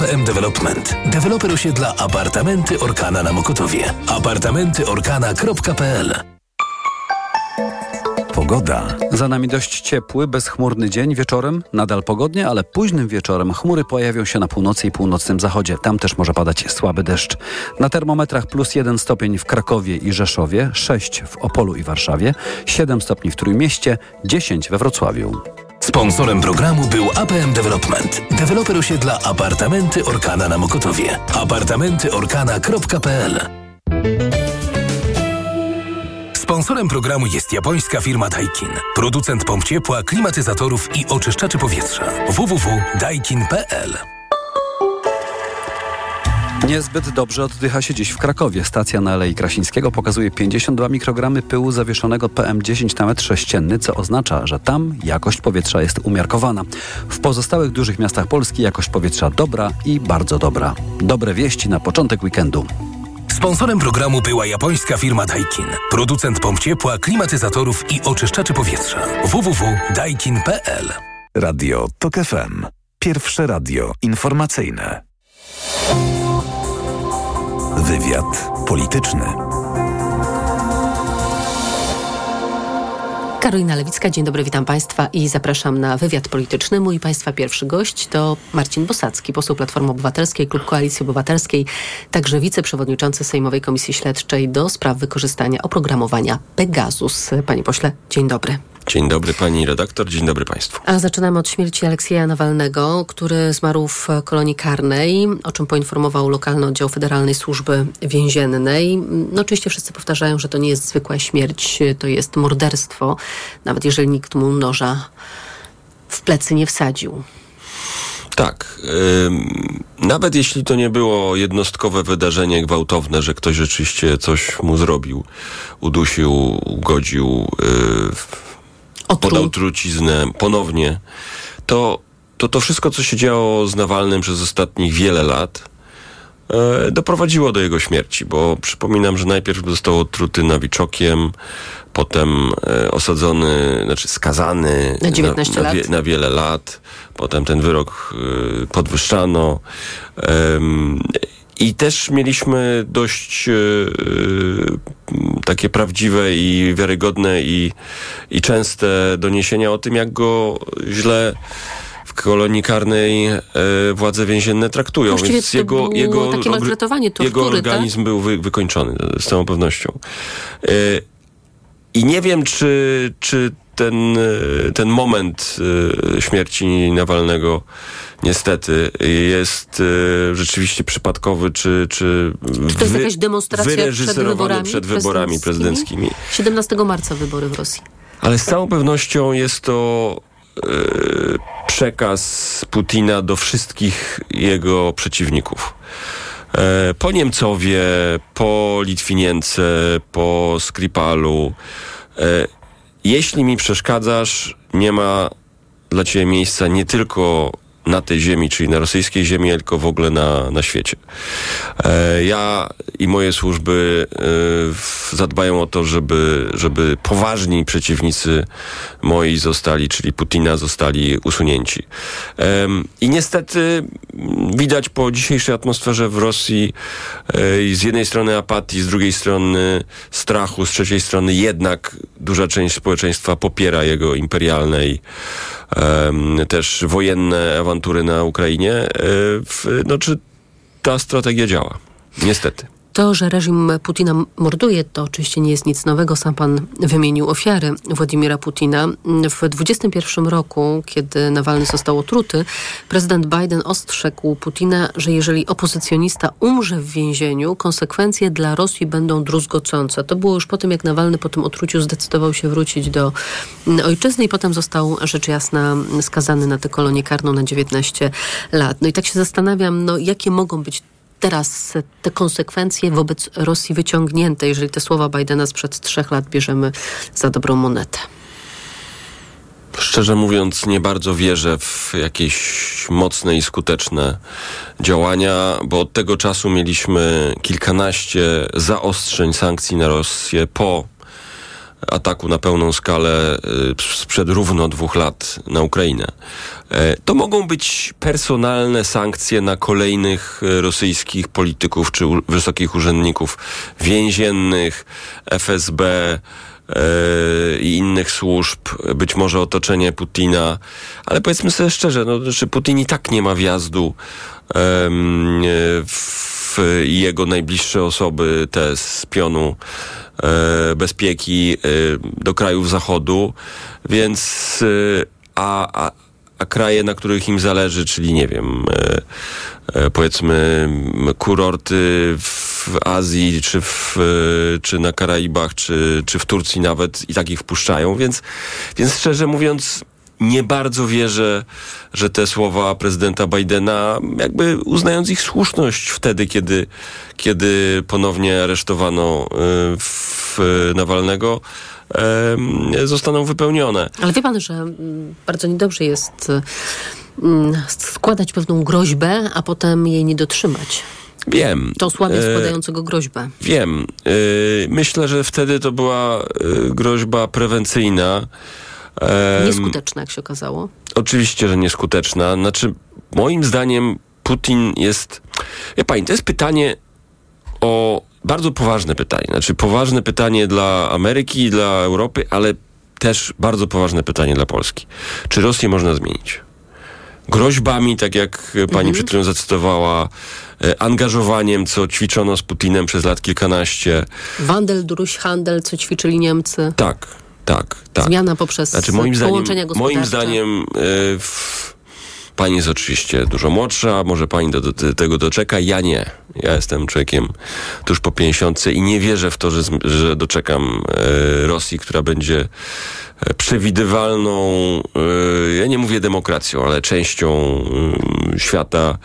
APM Development. Deweloper osiedla apartamenty Orkana na Mokotowie. apartamentyorkana.pl Pogoda. Za nami dość ciepły, bezchmurny dzień. Wieczorem nadal pogodnie, ale późnym wieczorem chmury pojawią się na północy i północnym zachodzie. Tam też może padać słaby deszcz. Na termometrach plus 1 stopień w Krakowie i Rzeszowie, 6 w Opolu i Warszawie, 7 stopni w Trójmieście, 10 we Wrocławiu. Sponsorem programu był APM Development. Deweloper osiedla apartamenty Orkana na Mokotowie. apartamentyorkana.pl Sponsorem programu jest japońska firma Daikin. Producent pomp ciepła, klimatyzatorów i oczyszczaczy powietrza. www.daikin.pl Niezbyt dobrze oddycha się dziś w Krakowie. Stacja na Alei Krasińskiego pokazuje 52 mikrogramy pyłu zawieszonego PM10 na metr sześcienny, co oznacza, że tam jakość powietrza jest umiarkowana. W pozostałych dużych miastach Polski jakość powietrza dobra i bardzo dobra. Dobre wieści na początek weekendu. Sponsorem programu była japońska firma Daikin. Producent pomp ciepła, klimatyzatorów i oczyszczaczy powietrza. www.daikin.pl Radio TOK FM. Pierwsze radio informacyjne. Wywiad polityczny. Karolina Lewicka, dzień dobry, witam Państwa i zapraszam na wywiad polityczny. Mój Państwa pierwszy gość to Marcin Bosacki, poseł Platformy Obywatelskiej, Klub Koalicji Obywatelskiej, także wiceprzewodniczący Sejmowej Komisji Śledczej do spraw wykorzystania oprogramowania Pegasus. Panie pośle, dzień dobry. Dzień dobry pani redaktor, dzień dobry państwu. A zaczynamy od śmierci Aleksieja Nawalnego, który zmarł w kolonii karnej, o czym poinformował lokalny oddział Federalnej Służby Więziennej. No oczywiście wszyscy powtarzają, że to nie jest zwykła śmierć, to jest morderstwo, nawet jeżeli nikt mu noża w plecy nie wsadził. Tak. Yy, nawet jeśli to nie było jednostkowe wydarzenie gwałtowne, że ktoś rzeczywiście coś mu zrobił, udusił, ugodził, yy, podał truciznę ponownie, to, to to wszystko, co się działo z Nawalnym przez ostatnich wiele lat, e, doprowadziło do jego śmierci, bo przypominam, że najpierw został otruty nawiczokiem, potem e, osadzony, znaczy skazany na, 19 na, na, wie, na wiele lat, potem ten wyrok e, podwyższano. I też mieliśmy dość e, takie prawdziwe i wiarygodne i, i częste doniesienia o tym, jak go źle w kolonii karnej e, władze więzienne traktują. Właściwie Więc jego, jego, takie maltretowanie, tortury, jego organizm tak? był wy, wykończony z całą pewnością. E, I nie wiem, czy, czy ten, e, ten moment e, śmierci Nawalnego niestety jest e, rzeczywiście przypadkowy, czy, czy, czy to jest jakaś demonstracja przed wyborami, przed wyborami prezydenckimi. 17 marca wybory w Rosji. Ale z całą pewnością jest to przekaz Putina do wszystkich jego przeciwników. Po Niemcowie, po Litwinience, po Skripalu. Jeśli mi przeszkadzasz, nie ma dla ciebie miejsca nie tylko na tej ziemi, czyli na rosyjskiej ziemi, tylko w ogóle na, na świecie. E, ja i moje służby e, zadbają o to, żeby, żeby poważni przeciwnicy moi zostali, czyli Putina, zostali usunięci. E, I niestety widać po dzisiejszej atmosferze w Rosji e, z jednej strony apatii, z drugiej strony strachu, z trzeciej strony jednak duża część społeczeństwa popiera jego imperialne i też wojenne awantury na Ukrainie. E, no, czy ta strategia działa? Niestety. To, że reżim Putina morduje, to oczywiście nie jest nic nowego. Sam pan wymienił ofiary Władimira Putina. W 2021 roku, kiedy Nawalny został otruty, prezydent Biden ostrzegł Putina, że jeżeli opozycjonista umrze w więzieniu, konsekwencje dla Rosji będą druzgocące. To było już po tym, jak Nawalny po tym otruciu zdecydował się wrócić do ojczyzny i potem został rzecz jasna skazany na tę kolonię karną na 19 lat. No i tak się zastanawiam, no jakie mogą być teraz te konsekwencje wobec Rosji wyciągnięte, jeżeli te słowa Bidena sprzed trzech lat bierzemy za dobrą monetę? Szczerze mówiąc, nie bardzo wierzę w jakieś mocne i skuteczne działania, bo od tego czasu mieliśmy kilkanaście zaostrzeń sankcji na Rosję po ataku na pełną skalę y, sprzed równo dwóch lat na Ukrainę. E, to mogą być personalne sankcje na kolejnych e, rosyjskich polityków czy wysokich urzędników więziennych, FSB e, i innych służb, być może otoczenie Putina, ale powiedzmy sobie szczerze, no, że Putin i tak nie ma wjazdu w jego najbliższe osoby, te z pionu bezpieki do krajów zachodu, więc a, a a kraje, na których im zależy, czyli nie wiem, e, e, powiedzmy kurorty w Azji, czy, w, e, czy na Karaibach, czy, czy w Turcji nawet i tak ich wpuszczają, więc, więc szczerze mówiąc, nie bardzo wierzę, że te słowa prezydenta Bidena, jakby uznając ich słuszność wtedy, kiedy, kiedy ponownie aresztowano w Nawalnego, zostaną wypełnione. Ale wie pan, że mm, bardzo niedobrze jest mm, składać pewną groźbę, a potem jej nie dotrzymać. Wiem. To słabie e, składającego groźbę. Wiem. E, myślę, że wtedy to była e, groźba prewencyjna. Nieskuteczna, jak się okazało. Oczywiście, że nieskuteczna. Znaczy, moim zdaniem Putin jest... Wie pani, to jest pytanie o bardzo poważne pytanie. Znaczy poważne pytanie dla Ameryki, dla Europy, ale też bardzo poważne pytanie dla Polski. Czy Rosję można zmienić? Groźbami, tak jak pani mhm. przed chwilą zacytowała, e, angażowaniem, co ćwiczono z Putinem przez lat kilkanaście. Wandel, druś, handel, co ćwiczyli Niemcy. Tak, tak, tak. Zmiana poprzez znaczy, moim połączenia zdaniem, Moim zdaniem e, w, Pani jest oczywiście dużo młodsza, może pani do, do, tego doczeka. Ja nie. Ja jestem człowiekiem tuż po 50 i nie wierzę w to, że, że doczekam e, Rosji, która będzie przewidywalną, e, ja nie mówię demokracją, ale częścią e, świata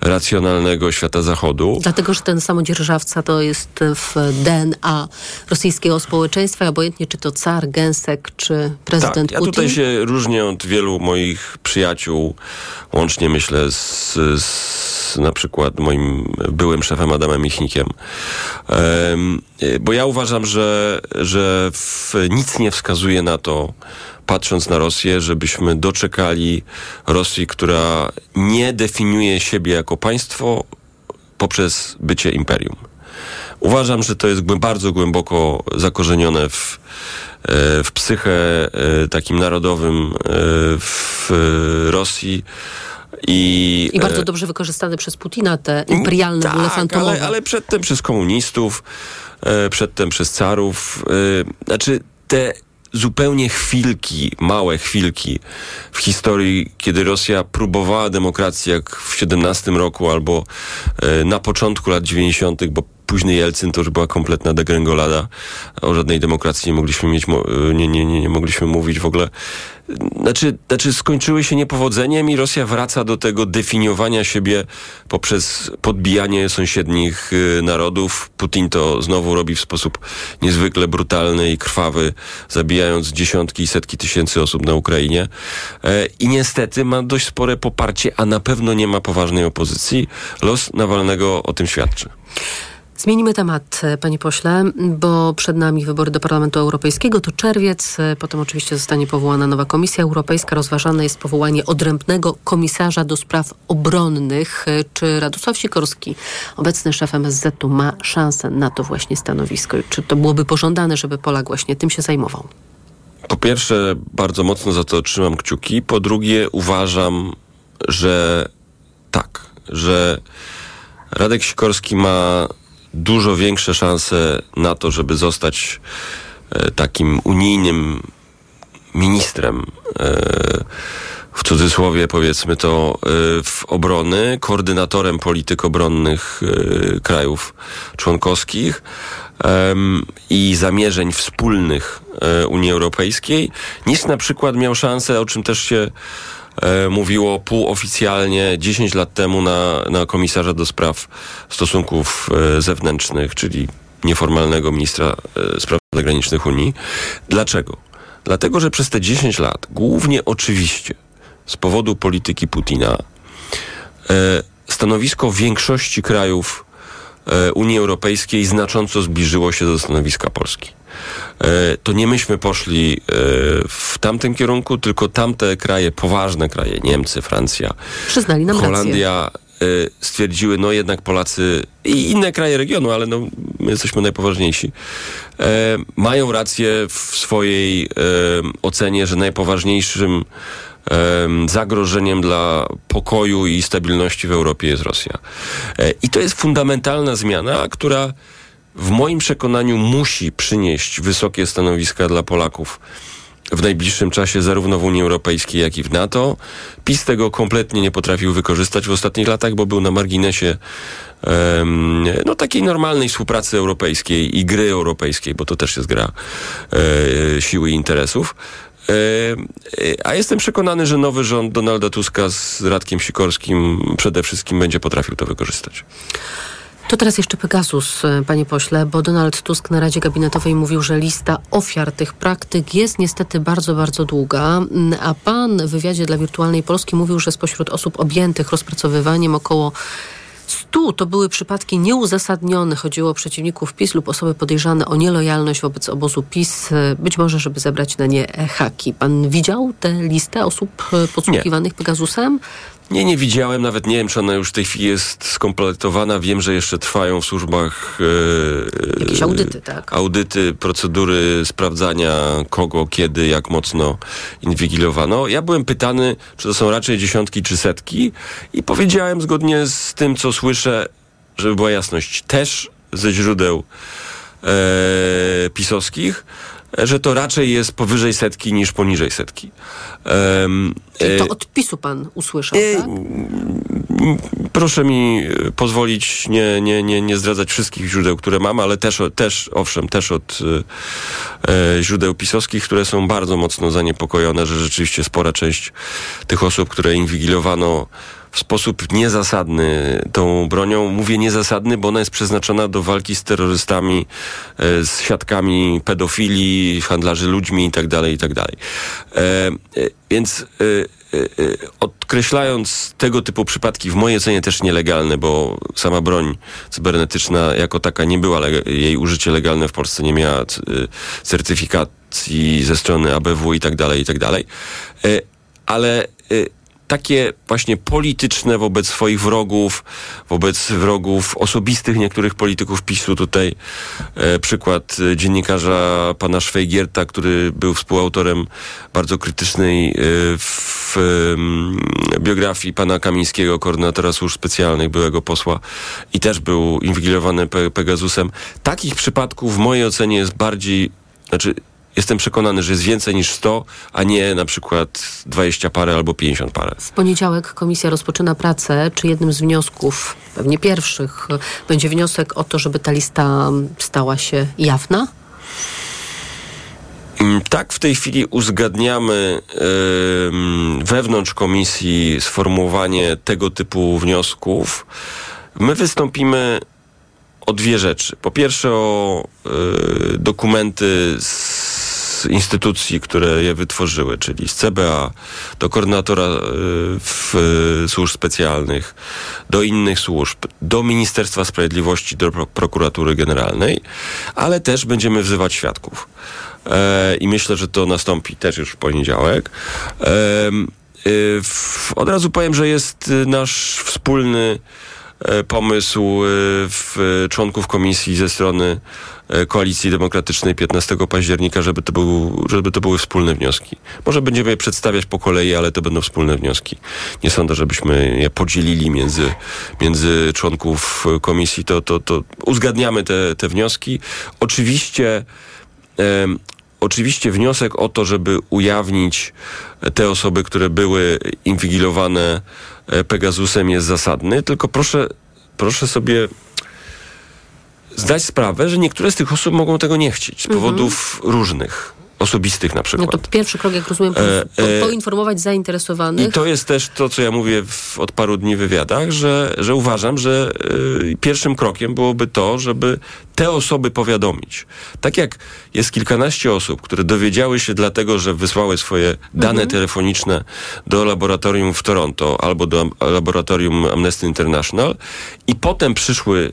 racjonalnego świata zachodu. Dlatego, że ten samodzierżawca to jest w DNA rosyjskiego społeczeństwa, obojętnie czy to car, gęsek, czy prezydent tak, ja tutaj się różnię od wielu moich przyjaciół, łącznie myślę z, z na przykład moim byłym szefem Adamem Michnikiem. Um, bo ja uważam, że, że w, nic nie wskazuje na to, patrząc na Rosję, żebyśmy doczekali Rosji, która nie definiuje siebie jako państwo poprzez bycie imperium. Uważam, że to jest bardzo głęboko zakorzenione w, e, w psychę e, takim narodowym e, w Rosji. I, I bardzo dobrze wykorzystane przez Putina te imperialne tak, bóle fantomowe. Ale, ale przedtem przez komunistów, przedtem przez carów. Znaczy te zupełnie chwilki, małe chwilki w historii, kiedy Rosja próbowała demokracji, jak w 17 roku albo e, na początku lat 90., bo późny Jelcyn to już była kompletna degrengolada. O żadnej demokracji nie mogliśmy mieć, nie, nie, nie, nie mogliśmy mówić w ogóle. Znaczy, znaczy skończyły się niepowodzeniem i Rosja wraca do tego definiowania siebie poprzez podbijanie sąsiednich y, narodów. Putin to znowu robi w sposób niezwykle brutalny i krwawy, zabijając dziesiątki i setki tysięcy osób na Ukrainie. E, I niestety ma dość spore poparcie, a na pewno nie ma poważnej opozycji. Los Nawalnego o tym świadczy. Zmienimy temat, panie pośle, bo przed nami wybory do Parlamentu Europejskiego. To czerwiec, potem oczywiście zostanie powołana nowa Komisja Europejska. Rozważane jest powołanie odrębnego komisarza do spraw obronnych. Czy Radosław Sikorski, obecny szef MSZ-u, ma szansę na to właśnie stanowisko? Czy to byłoby pożądane, żeby Polak właśnie tym się zajmował? Po pierwsze, bardzo mocno za to trzymam kciuki. Po drugie, uważam, że tak, że Radek Sikorski ma dużo większe szanse na to, żeby zostać e, takim unijnym ministrem, e, w cudzysłowie powiedzmy to, e, w obrony, koordynatorem polityk obronnych krajów członkowskich i zamierzeń wspólnych Unii Europejskiej, niż na przykład miał szansę, o czym też się e, mówiło półoficjalnie 10 lat temu na, na komisarza do spraw stosunków e, zewnętrznych, czyli nieformalnego ministra e, spraw zagranicznych Unii. Dlaczego? Dlatego, że przez te 10 lat, głównie oczywiście z powodu polityki Putina, stanowisko większości krajów Unii Europejskiej znacząco zbliżyło się do stanowiska Polski. E, to nie myśmy poszli e, w tamtym kierunku, tylko tamte kraje, poważne kraje, Niemcy, Francja, Przyznali nam Holandia rację. e, stwierdziły, no jednak Polacy i inne kraje regionu, ale no, my jesteśmy najpoważniejsi, e, mają rację w swojej e, ocenie, że najpoważniejszym zagrożeniem dla pokoju i stabilności w Europie jest Rosja. E, I to jest fundamentalna zmiana, która w moim przekonaniu musi przynieść wysokie stanowiska dla Polaków w najbliższym czasie zarówno w Unii Europejskiej, jak i w NATO. PiS tego kompletnie nie potrafił wykorzystać w ostatnich latach, bo był na marginesie no, takiej normalnej współpracy europejskiej i gry europejskiej, bo to też jest gra e, siły i interesów. E, e, A jestem przekonany, że nowy rząd Donalda Tuska z Radkiem Sikorskim przede wszystkim będzie potrafił to wykorzystać. To teraz jeszcze Pegasus, e, panie pośle, bo Donald Tusk na Radzie Gabinetowej mówił, że lista ofiar tych praktyk jest niestety bardzo, bardzo długa, Mm, a pan w wywiadzie dla Wirtualnej Polski mówił, że spośród osób objętych rozpracowywaniem około 100 to były przypadki nieuzasadnione. Chodziło o przeciwników PiS lub osoby podejrzane o nielojalność wobec obozu PiS, być może, żeby zebrać na nie haki. Pan widział tę listę osób e, podsłuchiwanych Pegasusem? Nie, nie widziałem, nawet nie wiem, czy ona już w tej chwili jest skompletowana. Wiem, że jeszcze trwają w służbach e, Jakieś audyty, tak? audyty, procedury sprawdzania kogo, kiedy, jak mocno inwigilowano. Ja byłem pytany, czy to są raczej dziesiątki czy setki i powiedziałem zgodnie z tym, co słyszę, żeby była jasność, też ze źródeł e, pisowskich, że to raczej jest powyżej setki niż poniżej setki. Czyli e, to od PiSu pan usłyszał, e, tak? Proszę mi e, pozwolić nie, nie, nie, nie zdradzać wszystkich źródeł, które mam, ale też, też owszem, też od e, e, źródeł pisowskich, które są bardzo mocno zaniepokojone, że rzeczywiście spora część tych osób, które inwigilowano w sposób niezasadny tą bronią. Mówię niezasadny, bo ona jest przeznaczona do walki z terrorystami, e, z siatkami pedofilii, handlarzy ludźmi itd. itd. E, e, więc e, e, odkreślając tego typu przypadki, w mojej ocenie też nielegalne, bo sama broń cybernetyczna jako taka nie była, jej użycie legalne w Polsce nie miała certyfikacji ze strony ABW i tak dalej, i tak dalej. E, Ale takie właśnie polityczne wobec swoich wrogów, wobec wrogów osobistych niektórych polityków PiSu. Tutaj e, przykład e, dziennikarza pana Szwejgierta, który był współautorem bardzo krytycznej e, w em, biografii pana Kamińskiego, koordynatora służb specjalnych, byłego posła i też był inwigilowany Pe Pegasusem. Takich przypadków w mojej ocenie jest bardziej, znaczy Jestem przekonany, że jest więcej niż 100, a nie na przykład 20 parę albo 50 parę. W poniedziałek komisja rozpoczyna pracę. Czy jednym z wniosków, pewnie pierwszych, będzie wniosek o to, żeby ta lista stała się jawna? Mm, Tak, w tej chwili uzgadniamy ym, wewnątrz komisji sformułowanie tego typu wniosków. My wystąpimy o dwie rzeczy. Po pierwsze o y, dokumenty z instytucji, które je wytworzyły, czyli z CBA, do koordynatora y, w, y, służb specjalnych, do innych służb, do Ministerstwa Sprawiedliwości, do Pro- Prokuratury Generalnej, ale też będziemy wzywać świadków. E, I myślę, że to nastąpi też już w poniedziałek. Em, y, od razu powiem, że jest nasz wspólny e, pomysł e, e, członków komisji ze strony e, Koalicji Demokratycznej 15 października, żeby to, był, żeby to były wspólne wnioski. Może będziemy je przedstawiać po kolei, ale to będą wspólne wnioski. Nie sądzę, żebyśmy je podzielili między, między członków e, komisji. To, to, to uzgadniamy te, te wnioski. Oczywiście Oczywiście wniosek o to, żeby ujawnić te osoby, które były inwigilowane e, Pegasusem jest zasadny, tylko proszę, proszę sobie zdać sprawę, że niektóre z tych osób mogą tego nie chcieć z powodów różnych, osobistych na No przykład. to pierwszy krok, jak rozumiem, po, E, po, e, poinformować zainteresowanych. I to jest też to, co ja mówię w, od paru dni wywiadach, że, że uważam, że y, pierwszym krokiem byłoby to, żeby te osoby powiadomić. Tak jak jest kilkanaście osób, które dowiedziały się dlatego, że wysłały swoje dane telefoniczne do laboratorium w Toronto albo do laboratorium Amnesty International i potem przyszły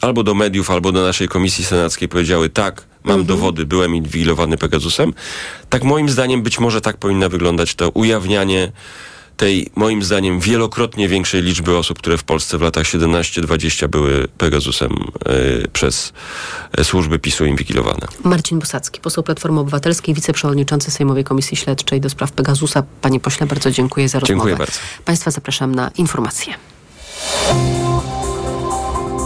albo do mediów, albo do naszej komisji senackiej powiedziały tak, mam dowody, byłem inwigilowany Pegasusem, tak moim zdaniem być może tak powinno wyglądać to ujawnianie tej, moim zdaniem, wielokrotnie większej liczby osób, które w Polsce w latach 17-20 były Pegasusem y, przez y, służby PiSu inwigilowane. Marcin Bosacki, poseł Platformy Obywatelskiej, wiceprzewodniczący Sejmowej Komisji Śledczej do spraw Pegasusa. Panie pośle, bardzo dziękuję za rozmowę. Dziękuję bardzo. Państwa zapraszam na informacje.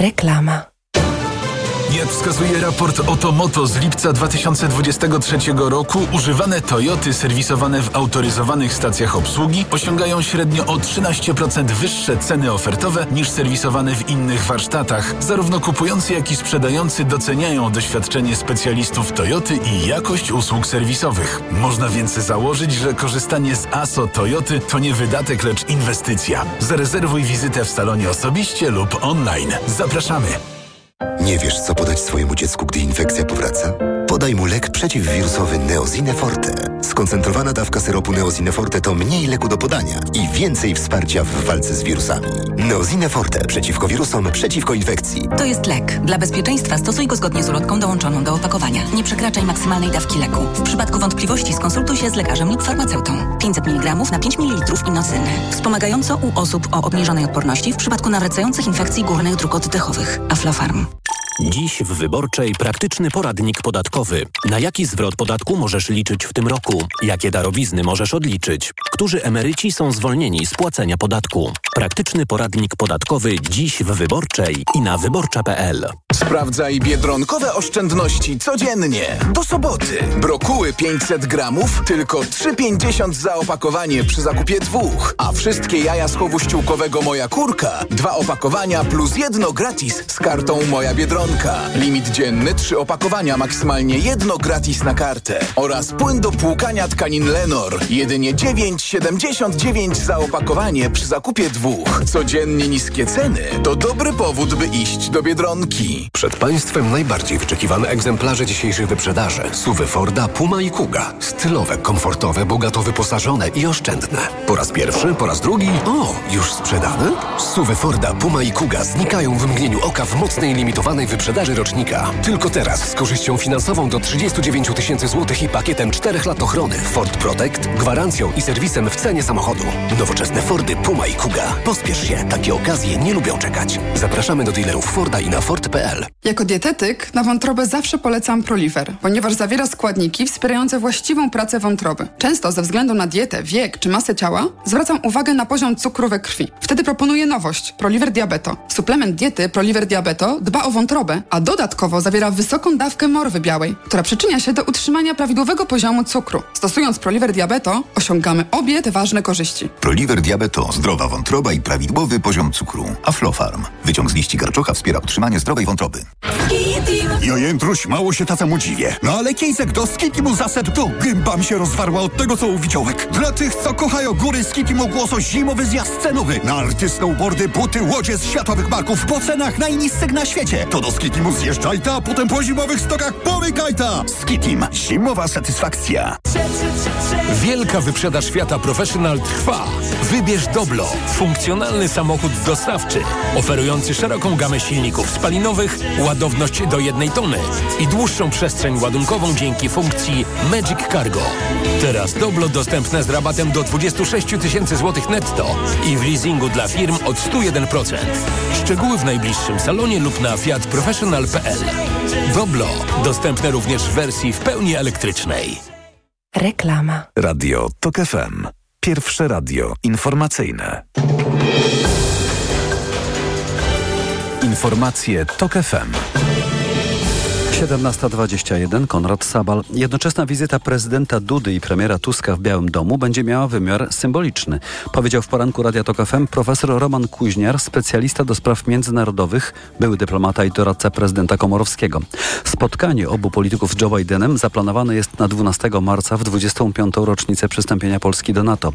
Reklama. Jak wskazuje raport Otomoto z lipca 2023 roku, używane Toyoty serwisowane w autoryzowanych stacjach obsługi osiągają średnio o 13% wyższe ceny ofertowe niż serwisowane w innych warsztatach. Zarówno kupujący, jak i sprzedający doceniają doświadczenie specjalistów Toyoty i jakość usług serwisowych. Można więc założyć, że korzystanie z ASO Toyoty to nie wydatek, lecz inwestycja. Zarezerwuj wizytę w salonie osobiście lub online. Zapraszamy! Nie wiesz, co podać swojemu dziecku, gdy infekcja powraca? Podaj mu lek przeciwwirusowy Neozine Forte. Skoncentrowana dawka syropu Neozine Forte to mniej leku do podania i więcej wsparcia w walce z wirusami. Neozine Forte przeciwko wirusom, przeciwko infekcji. To jest lek. Dla bezpieczeństwa stosuj go zgodnie z ulotką dołączoną do opakowania. Nie przekraczaj maksymalnej dawki leku. W przypadku wątpliwości skonsultuj się z lekarzem lub farmaceutą. 500 mg na 5 ml inocyny. Wspomagająco u osób o obniżonej odporności w przypadku nawracających infekcji górnych dróg oddechowych. Aflofarm. Dziś w Wyborczej praktyczny poradnik podatkowy. Na jaki zwrot podatku możesz liczyć w tym roku? Jakie darowizny możesz odliczyć? Którzy emeryci są zwolnieni z płacenia podatku? Praktyczny poradnik podatkowy dziś w Wyborczej i na wyborcza.pl. Sprawdzaj biedronkowe oszczędności codziennie. Do soboty. Brokuły 500 gramów, tylko 3,50 za opakowanie przy zakupie dwóch. A wszystkie jaja z chowu ściółkowego Moja Kurka. Dwa opakowania plus jedno gratis z kartą Moja Biedronka. Limit dzienny, trzy opakowania, maksymalnie jedno gratis na kartę. Oraz płyn do płukania tkanin Lenor. Jedynie 9,79 za opakowanie przy zakupie dwóch. Codziennie niskie ceny to dobry powód, by iść do Biedronki. Przed Państwem najbardziej wyczekiwane egzemplarze dzisiejszych wyprzedaży. Suwy Forda, Puma i Kuga. Stylowe, komfortowe, bogato wyposażone i oszczędne. Po raz pierwszy, po raz drugi. O, już sprzedane? Suwy Forda, Puma i Kuga znikają w mgnieniu oka w mocnej limitowanej wyprzedaży rocznika. Tylko teraz z korzyścią finansową do 39 tysięcy złotych i pakietem 4 lat ochrony. Ford Protect, gwarancją i serwisem w cenie samochodu. Nowoczesne Fordy, Puma i Kuga. Pospiesz się, takie okazje nie lubią czekać. Zapraszamy do dealerów Forda i na Ford.pl. Jako dietetyk na wątrobę zawsze polecam Proliver, ponieważ zawiera składniki wspierające właściwą pracę wątroby. Często ze względu na dietę, wiek czy masę ciała zwracam uwagę na poziom cukru we krwi. Wtedy proponuję nowość Proliver Diabeto. Suplement diety Proliver Diabeto dba o wątrobę, a dodatkowo zawiera wysoką dawkę morwy białej, która przyczynia się do utrzymania prawidłowego poziomu cukru. Stosując Proliver Diabeto osiągamy obie te ważne korzyści. Proliver Diabeto, zdrowa wątroba i prawidłowy poziom cukru. Aflofarm. Wyciąg z liści garczocha wspiera utrzymanie zdrowej wątroby. Ja jędruś, mało się tata mu dziwię. No ale Kiejzek do Skipimu zaset to gęba mi się rozwarła od tego, co u widziałek. Dla tych, co kochają góry, Skipimu głoso zimowy zjazd cenowy. Narty, snowboardy, buty, łodzie z światowych marków po cenach najniższych na świecie. To do Skipimu zjeżdżaj ta, potem po zimowych stokach pomykaj ta. Skitim. Zimowa satysfakcja. Wielka wyprzedaż Fiata Professional trwa. Wybierz Doblo, funkcjonalny samochód dostawczy, oferujący szeroką gamę silników spalinowych, ładowność do jednej tony i dłuższą przestrzeń ładunkową dzięki funkcji Magic Cargo. Teraz Doblo dostępne z rabatem do 26 tysięcy złotych netto i w leasingu dla firm od 101%. Szczegóły w najbliższym salonie lub na fiatprofessional.pl. Doblo dostępne również w wersji w pełni elektrycznej. Reklama. Radio TOK FM. Pierwsze radio informacyjne. Informacje TOK FM. 17.21 Konrad Sabal. Jednoczesna wizyta prezydenta Dudy i premiera Tuska w Białym Domu będzie miała wymiar symboliczny. Powiedział w poranku Radia Tok FM profesor Roman Kuźniar, specjalista do spraw międzynarodowych, były dyplomata i doradca prezydenta Komorowskiego. Spotkanie obu polityków z Joe Bidenem zaplanowane jest na 12 marca w 25. rocznicę przystąpienia Polski do NATO.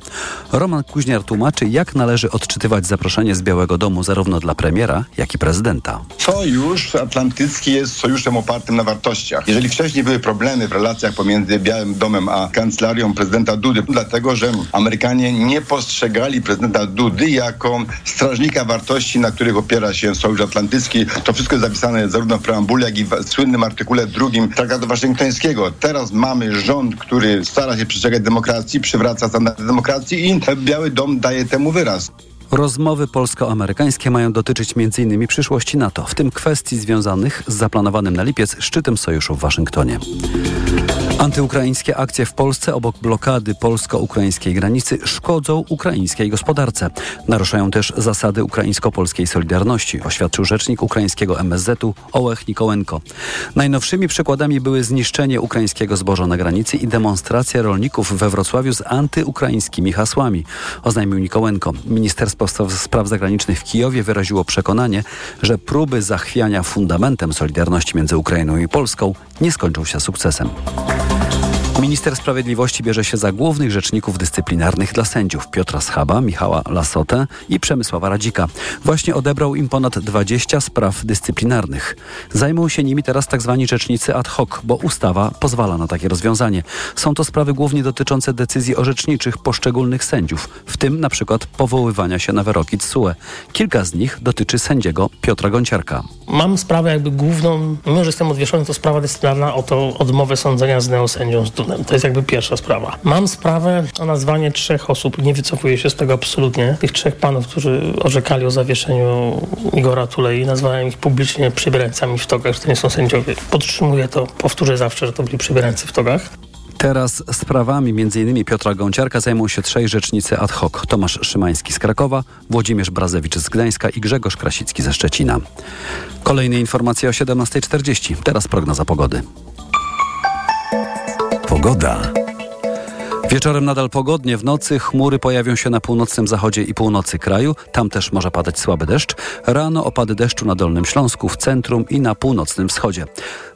Roman Kuźniar tłumaczy, jak należy odczytywać zaproszenie z Białego Domu zarówno dla premiera, jak i prezydenta. Sojusz Atlantycki jest sojuszem opartym na wartościach. Jeżeli wcześniej były problemy w relacjach pomiędzy Białym Domem a kancelarią prezydenta Dudy, dlatego że Amerykanie nie postrzegali prezydenta Dudy jako strażnika wartości, na których opiera się Sojusz Atlantycki. To wszystko jest zapisane zarówno w preambule, jak i w słynnym artykule drugim Traktatu Waszyngtońskiego. Teraz mamy rząd, który stara się przestrzegać demokracji, przywraca standardy demokracji i Biały Dom daje temu wyraz. Rozmowy polsko-amerykańskie mają dotyczyć m.in. przyszłości NATO, w tym kwestii związanych z zaplanowanym na lipiec szczytem sojuszu w Waszyngtonie. Antyukraińskie akcje w Polsce obok blokady polsko-ukraińskiej granicy szkodzą ukraińskiej gospodarce. Naruszają też zasady ukraińsko-polskiej solidarności, oświadczył rzecznik ukraińskiego MSZ-u Ołech Nikołenko. Najnowszymi przykładami były zniszczenie ukraińskiego zboża na granicy i demonstracja rolników we Wrocławiu z antyukraińskimi hasłami, oznajmił Nikołenko. Ministerstwo Spraw Zagranicznych w Kijowie wyraziło przekonanie, że próby zachwiania fundamentem solidarności między Ukrainą i Polską nie skończą się sukcesem. Minister Sprawiedliwości bierze się za głównych rzeczników dyscyplinarnych dla sędziów Piotra Schaba, Michała Lasotę i Przemysława Radzika. Właśnie odebrał im ponad 20 spraw dyscyplinarnych. Zajmą się nimi teraz tzw. Tak rzecznicy ad hoc, bo ustawa pozwala na takie rozwiązanie. Są to sprawy głównie dotyczące decyzji orzeczniczych poszczególnych sędziów, w tym na przykład powoływania się na wyroki TSUE. Kilka z nich dotyczy sędziego Piotra Gonciarka. Mam sprawę jakby główną, mimo że jestem odwieszony, to sprawa dyscyplinarna o to odmowę sądzenia z neosędzią z to jest jakby pierwsza sprawa. Mam sprawę o nazwanie trzech osób, nie wycofuję się z tego absolutnie. Tych trzech panów, którzy orzekali o zawieszeniu Igora Tulei, nazwałem ich publicznie przybierańcami w togach, że to nie są sędziowie. Podtrzymuję to, powtórzę zawsze, że to byli przybierańcy w togach. Teraz sprawami m.in. Piotra Gąciarka zajmą się trzej rzecznicy ad hoc. Tomasz Szymański z Krakowa, Włodzimierz Brazewicz z Gdańska i Grzegorz Krasicki ze Szczecina. Kolejne informacje o 17.40. Teraz prognoza pogody. Pogoda. Wieczorem nadal pogodnie, w nocy chmury pojawią się na północnym zachodzie i północy kraju. Tam też może padać słaby deszcz. Rano opady deszczu na Dolnym Śląsku, w centrum i na północnym wschodzie.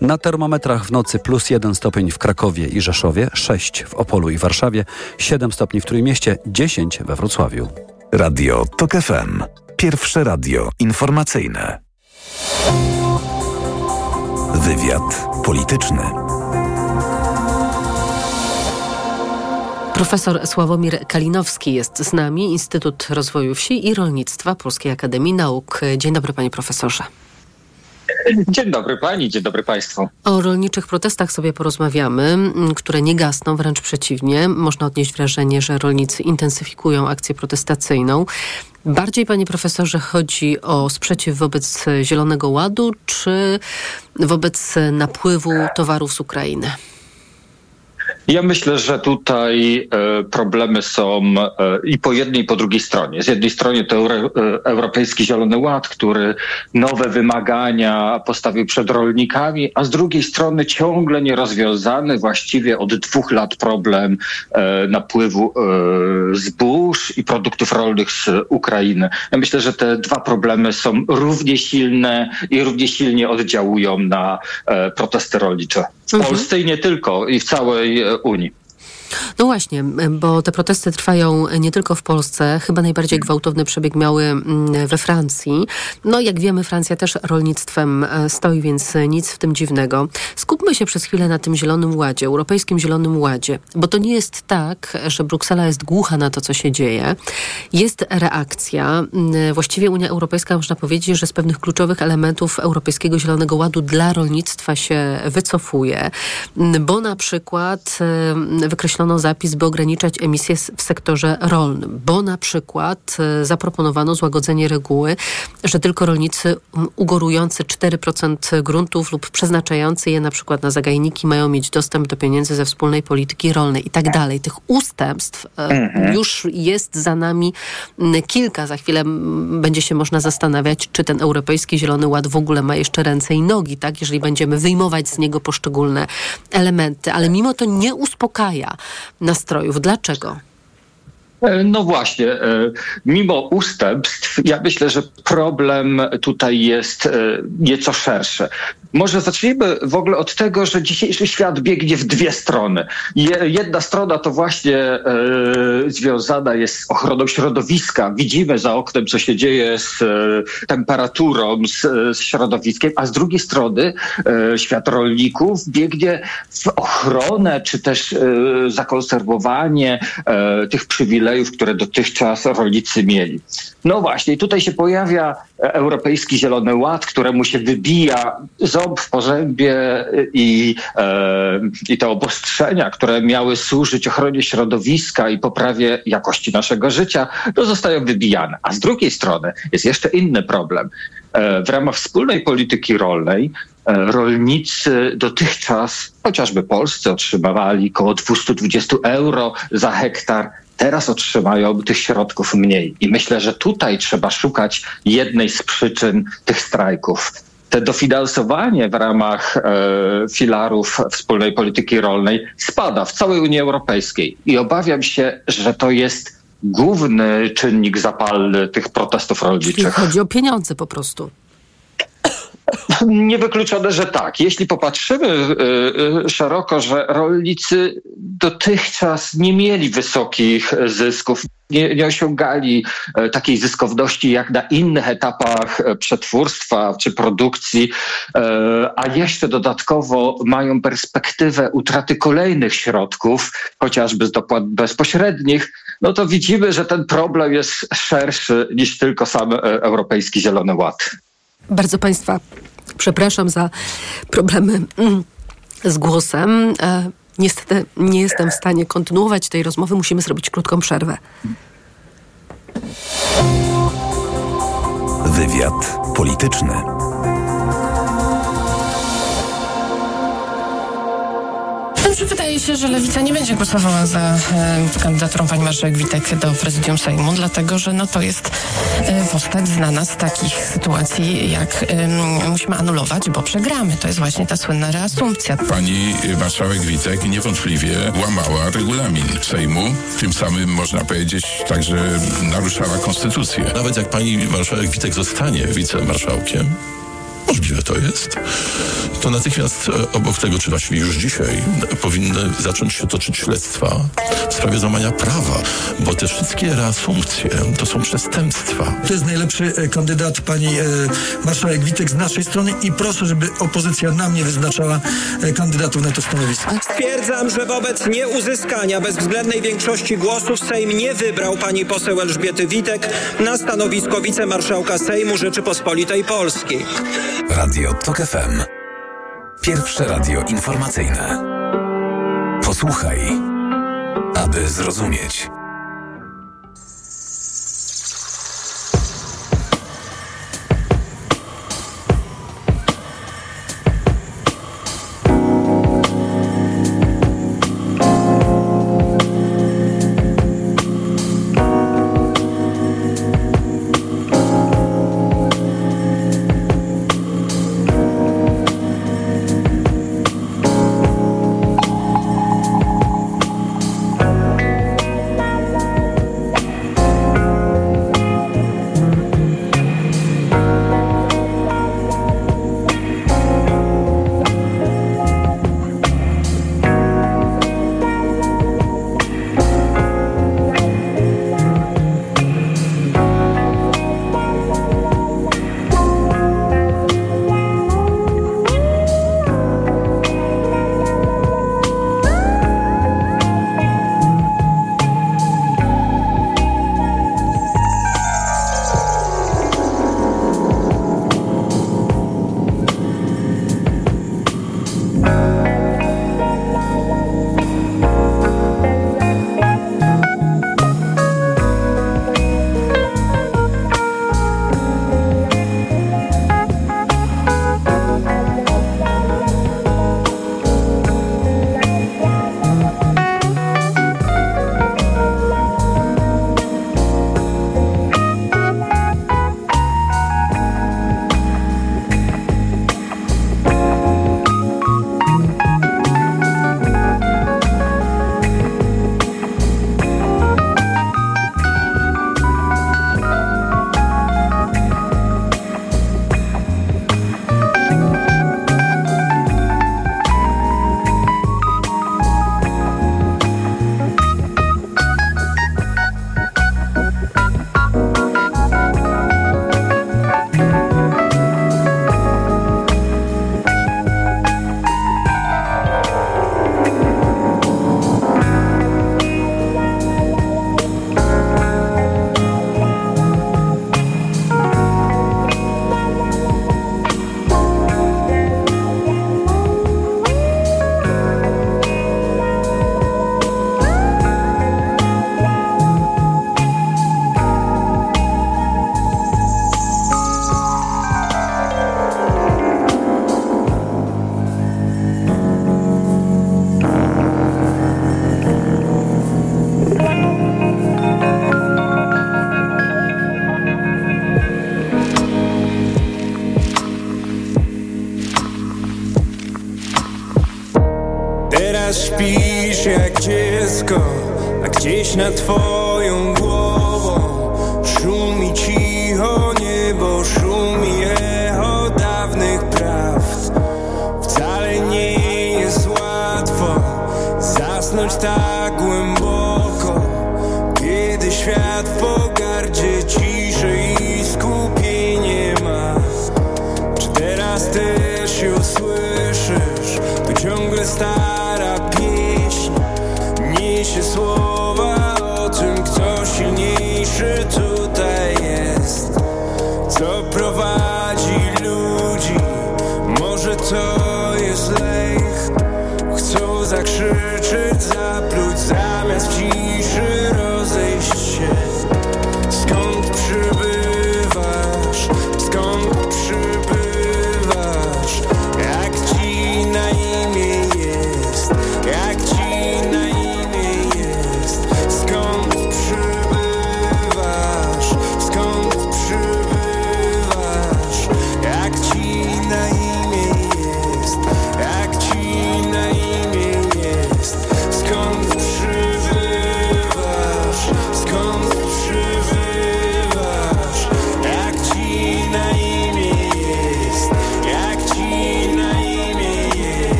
Na termometrach w nocy plus 1 stopień w Krakowie i Rzeszowie, 6 w Opolu i Warszawie, 7 stopni w Trójmieście, 10 we Wrocławiu. Radio TOK FM. Pierwsze radio informacyjne. Wywiad polityczny. Profesor Sławomir Kalinowski jest z nami, Instytut Rozwoju Wsi i Rolnictwa Polskiej Akademii Nauk. Dzień dobry, panie profesorze. Dzień dobry pani, dzień dobry państwu. O rolniczych protestach sobie porozmawiamy, które nie gasną, wręcz przeciwnie. Można odnieść wrażenie, że rolnicy intensyfikują akcję protestacyjną. Bardziej, panie profesorze, chodzi o sprzeciw wobec Zielonego Ładu, czy wobec napływu towarów z Ukrainy? Ja myślę, że tutaj e, problemy są e, i po jednej, i po drugiej stronie. Z jednej strony to e, Europejski Zielony Ład, który nowe wymagania postawił przed rolnikami, a z drugiej strony ciągle nierozwiązany, właściwie od dwóch lat problem napływu zbóż i produktów rolnych z Ukrainy. Ja myślę, że te dwa problemy są równie silne i równie silnie oddziałują na protesty rolnicze w mhm. Polsce i nie tylko, i w całej Unii. No właśnie, bo te protesty trwają nie tylko w Polsce. Chyba najbardziej gwałtowny przebieg miały we Francji. No jak wiemy, Francja też rolnictwem e, stoi, więc nic w tym dziwnego. Skupmy się przez chwilę na tym Zielonym Ładzie, Europejskim Zielonym Ładzie, bo to nie jest tak, że Bruksela jest głucha na to, co się dzieje. Jest reakcja. Właściwie Unia Europejska, można powiedzieć, że z pewnych kluczowych elementów Europejskiego Zielonego Ładu dla rolnictwa się wycofuje, bo na przykład wykreślono wymyślono zapis, by ograniczać emisje w sektorze rolnym, bo na przykład e, zaproponowano złagodzenie reguły, że tylko rolnicy ugorujący 4% gruntów lub przeznaczający je na przykład na zagajniki mają mieć dostęp do pieniędzy ze wspólnej polityki rolnej i tak dalej. Tych ustępstw e, mhm. już jest za nami kilka. Za chwilę będzie się można zastanawiać, czy ten Europejski Zielony Ład w ogóle ma jeszcze ręce i nogi, tak? Jeżeli będziemy wyjmować z niego poszczególne elementy. Ale mimo to nie uspokaja nastrojów. Dlaczego? E, no właśnie, e, mimo ustępstw, ja myślę, że problem tutaj jest nieco szerszy. Może zacznijmy w ogóle od tego, że dzisiejszy świat biegnie w dwie strony. Jedna strona to właśnie e, związana jest z ochroną środowiska. Widzimy za oknem, co się dzieje z e, temperaturą, z, z, środowiskiem, a z drugiej strony e, świat rolników biegnie w ochronę, czy też zakonserwowanie tych przywilejów, które dotychczas rolnicy mieli. No właśnie, tutaj się pojawia Europejski Zielony Ład, któremu się wybija ząb w porzębie i, e, i te obostrzenia, które miały służyć ochronie środowiska i poprawie jakości naszego życia, to zostają wybijane. A z drugiej strony jest jeszcze inny problem. E, w ramach wspólnej polityki rolnej e, rolnicy dotychczas, chociażby polscy, otrzymywali około 220 euro za hektar teraz otrzymają tych środków mniej. I myślę, że tutaj trzeba szukać jednej z przyczyn tych strajków. Te dofinansowanie w ramach e, filarów wspólnej polityki rolnej spada w całej Unii Europejskiej i obawiam się, że to jest główny czynnik zapalny tych protestów rolniczych. Czyli chodzi o pieniądze po prostu. Niewykluczone, że tak. Jeśli popatrzymy y, y, szeroko, że rolnicy dotychczas nie mieli wysokich zysków, nie, nie, osiągali e, takiej zyskowności jak na innych etapach e, przetwórstwa czy produkcji, e, a jeszcze dodatkowo mają perspektywę utraty kolejnych środków, chociażby z dopłat bezpośrednich, no to widzimy, że ten problem jest szerszy niż tylko sam Europejski Zielony Ład. Bardzo Państwa przepraszam za problemy mm, z głosem. E, niestety nie jestem w stanie kontynuować tej rozmowy. Musimy zrobić krótką przerwę. Wywiad polityczny. Dobrze, wydaje się, że Lewica nie będzie głosowała za e, kandydaturą pani marszałek Witek do prezydium Sejmu, dlatego że no, to jest e, postać znana z takich sytuacji, jak e, musimy anulować, bo przegramy. To jest właśnie ta słynna reasumpcja. Pani marszałek Witek niewątpliwie łamała regulamin Sejmu, tym samym można powiedzieć także naruszała konstytucję. Nawet jak pani marszałek Witek zostanie wicemarszałkiem, możliwe to jest, to natychmiast e, obok tego, czy właściwie już dzisiaj, powinny zacząć się toczyć śledztwa w sprawie złamania prawa, bo te wszystkie reasumpcje to są przestępstwa. To jest najlepszy e, kandydat pani e, marszałek Witek z naszej strony i proszę, żeby opozycja nam nie wyznaczała kandydatów na to stanowisko. Stwierdzam, że wobec nieuzyskania bezwzględnej większości głosów Sejm nie wybrał pani poseł Elżbiety Witek na stanowisko wicemarszałka Sejmu Rzeczypospolitej Polskiej. Radio TOK FM. Pierwsze radio informacyjne. Posłuchaj, aby zrozumieć. Może to jest lęk. Chcą zakrzyczeć, zapluć Zamiast ciszy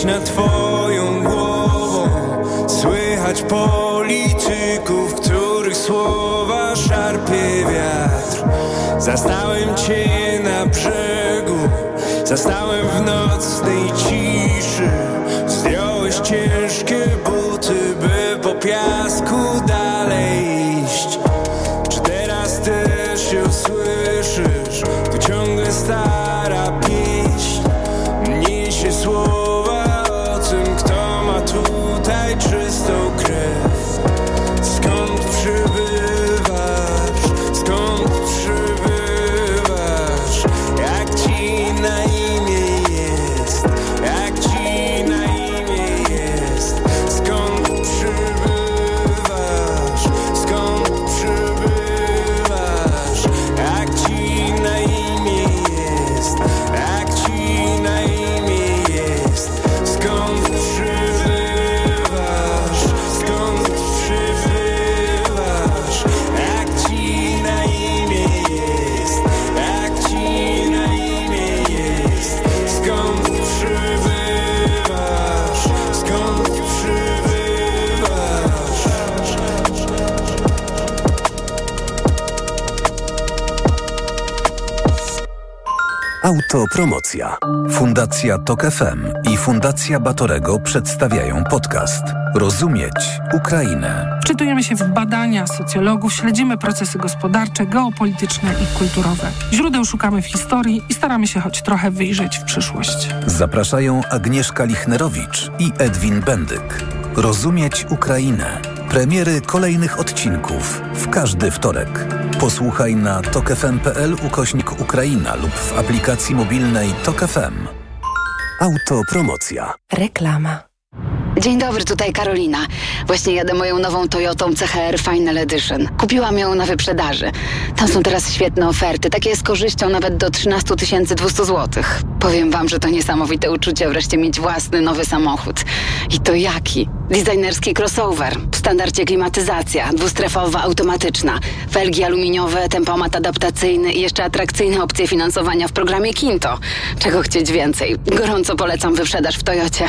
a gdzieś nad twoją głową Słychać polityków, których słowa szarpie wiatr. Zastałem cię na brzegu, zastałem w nocnej ciszy. Zdjąłeś ciężkie buty, Fundacja Tok FM i Fundacja Batorego przedstawiają podcast Rozumieć Ukrainę. Wczytujemy się w badania socjologów, śledzimy procesy gospodarcze, geopolityczne i kulturowe. Źródeł szukamy w historii i staramy się choć trochę wyjrzeć w przyszłość. Zapraszają Agnieszka Lichnerowicz i Edwin Bendyk. Rozumieć Ukrainę. Premiery kolejnych odcinków w każdy wtorek. Posłuchaj na tokefm.pl ukośnik Ukraina lub w aplikacji mobilnej Tok FM. Autopromocja. Reklama. Dzień dobry, tutaj Karolina. Właśnie jadę moją nową Toyotą CHR Final Edition. Kupiłam ją na wyprzedaży. Tam są teraz świetne oferty, takie z korzyścią nawet do 13 200 zł. Powiem wam, że to niesamowite uczucie wreszcie mieć własny nowy samochód. I to jaki? Designerski crossover, w standardzie klimatyzacja, dwustrefowa automatyczna, felgi aluminiowe, tempomat adaptacyjny i jeszcze atrakcyjne opcje finansowania w programie Kinto. Czego chcieć więcej? Gorąco polecam wyprzedaż w Toyocie.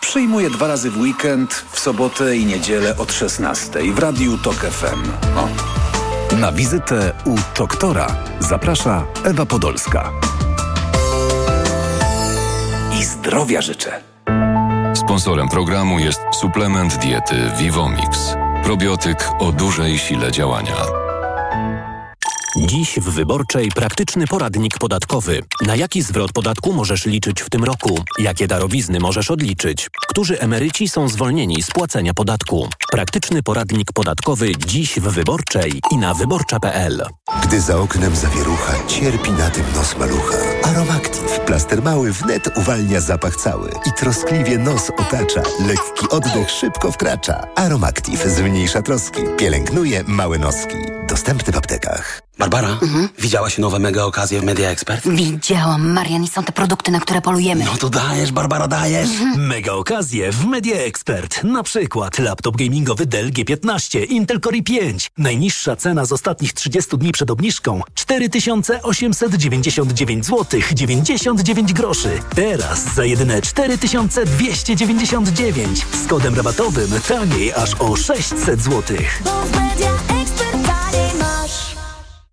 Przyjmuję dwa razy w weekend, w sobotę i niedzielę od 16 w Radiu Tok FM. O. Na wizytę u doktora zaprasza Ewa Podolska. I Zdrowia życzę. Sponsorem programu jest suplement diety Vivomix. Probiotyk o dużej sile działania. Dziś w Wyborczej praktyczny poradnik podatkowy. Na jaki zwrot podatku możesz liczyć w tym roku? Jakie darowizny możesz odliczyć? Którzy emeryci są zwolnieni z płacenia podatku? Praktyczny poradnik podatkowy dziś w Wyborczej i na wyborcza.pl. Gdy za oknem zawierucha, cierpi na tym nos malucha. Aromactive, plaster mały wnet uwalnia zapach cały i troskliwie nos otacza. Lekki oddech szybko wkracza. Aromactive zmniejsza troski, pielęgnuje małe noski. Dostępny w aptekach. Barbara, widziałaś nowe mega okazje w Media Expert? Widziałam, Marian, i są te produkty, na które polujemy. No to dajesz, Barbara, dajesz. Mega okazje w Media Expert. Na przykład laptop gamingowy Dell G15, Intel Core i5. Najniższa cena z ostatnich 30 dni przed obniżką 4899 zł 99 groszy. Teraz za jedyne 4299 z kodem rabatowym taniej aż o 600 zł.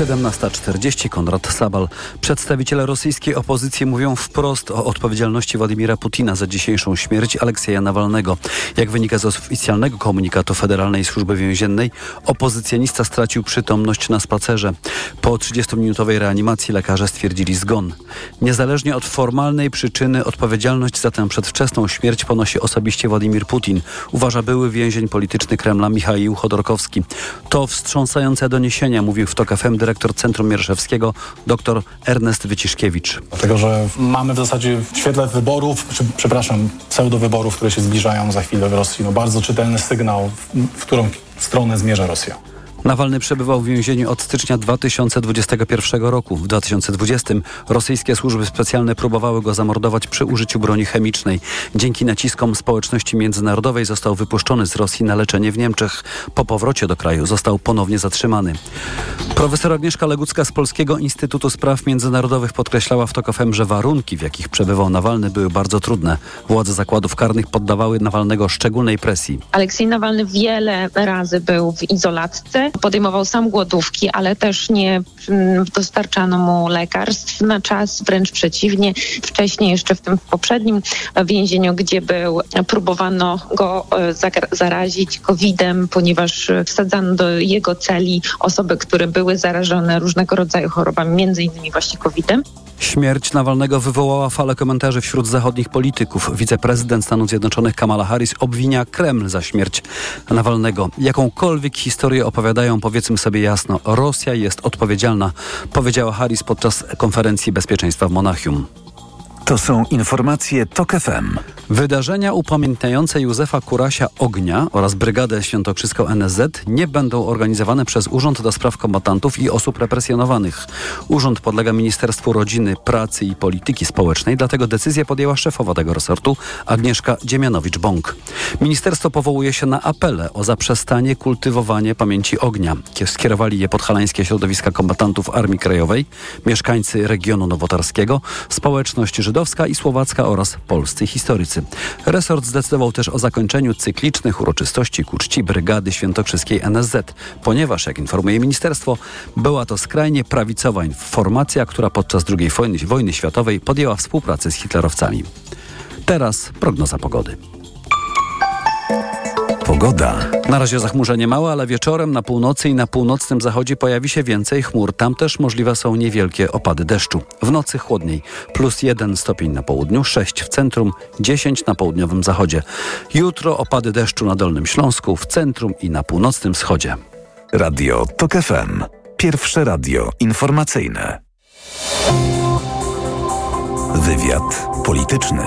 17.40 Konrad Sabal. Przedstawiciele rosyjskiej opozycji mówią wprost o odpowiedzialności Władimira Putina za dzisiejszą śmierć Aleksieja Nawalnego. Jak wynika z oficjalnego komunikatu Federalnej Służby Więziennej, opozycjonista stracił przytomność na spacerze. Po 30-minutowej reanimacji lekarze stwierdzili zgon. Niezależnie od formalnej przyczyny odpowiedzialność za tę przedwczesną śmierć ponosi osobiście Władimir Putin, uważa były więzień polityczny Kremla Michaił Chodorkowski. To wstrząsające doniesienia, mówił w TOK FM dyrektor Centrum Mierzewskiego dr Ernest Wyciszkiewicz. Dlatego, że mamy w zasadzie w świetle wyborów, czy, przepraszam, pseudowyborów, które się zbliżają za chwilę w Rosji, no bardzo czytelny sygnał, w, w którą stronę zmierza Rosja. Nawalny przebywał w więzieniu od stycznia 2021 roku. W 2020 rosyjskie służby specjalne próbowały go zamordować przy użyciu broni chemicznej. Dzięki naciskom społeczności międzynarodowej został wypuszczony z Rosji na leczenie w Niemczech. Po powrocie do kraju został ponownie zatrzymany. Profesor Agnieszka Legucka z Polskiego Instytutu Spraw Międzynarodowych podkreślała w TOK FM, że warunki, w jakich przebywał Nawalny były bardzo trudne. Władze zakładów karnych poddawały Nawalnego szczególnej presji. Aleksiej Nawalny wiele razy był w izolatce. Podejmował sam głodówki, ale też nie mm, dostarczano mu lekarstw na czas, wręcz przeciwnie. Wcześniej, jeszcze w tym poprzednim więzieniu, gdzie był, próbowano go e, zarazić COVID-em, ponieważ wsadzano do jego celi osoby, które były zarażone różnego rodzaju chorobami, między innymi właśnie COVID-em. Śmierć Nawalnego wywołała falę komentarzy wśród zachodnich polityków. Wiceprezydent Stanów Zjednoczonych Kamala Harris obwinia Kreml za śmierć Nawalnego. Jakąkolwiek historię opowiadają, powiedzmy sobie jasno, Rosja jest odpowiedzialna, powiedziała Harris podczas konferencji bezpieczeństwa w Monachium. To są informacje TOK FM. Wydarzenia upamiętniające Józefa Kurasia Ognia oraz Brygadę Świętokrzyską NSZ nie będą organizowane przez Urząd do Spraw Kombatantów i Osób Represjonowanych. Urząd podlega Ministerstwu Rodziny, Pracy i Polityki Społecznej, dlatego decyzję podjęła szefowa tego resortu Agnieszka Dziemianowicz-Bąk. Ministerstwo powołuje się na apele o zaprzestanie kultywowania pamięci ognia. Skierowali je podhalańskie środowiska kombatantów Armii Krajowej, mieszkańcy regionu nowotarskiego, społeczność żydowska i słowacka oraz polscy historycy. Resort zdecydował też o zakończeniu cyklicznych uroczystości ku czci Brygady Świętokrzyskiej NSZ, ponieważ, jak informuje ministerstwo, była to skrajnie prawicowa formacja, która podczas II wojny światowej podjęła współpracę z hitlerowcami. Teraz prognoza pogody. Pogoda. Na razie zachmurzenie małe, ale wieczorem na północy i na północnym zachodzie pojawi się więcej chmur. Tam też możliwe są niewielkie opady deszczu. W nocy chłodniej. Plus 1 stopień na południu, 6 w centrum, 10 na południowym zachodzie. Jutro opady deszczu na Dolnym Śląsku, w centrum i na północnym wschodzie. Radio TOK FM. Pierwsze radio informacyjne. Wywiad polityczny.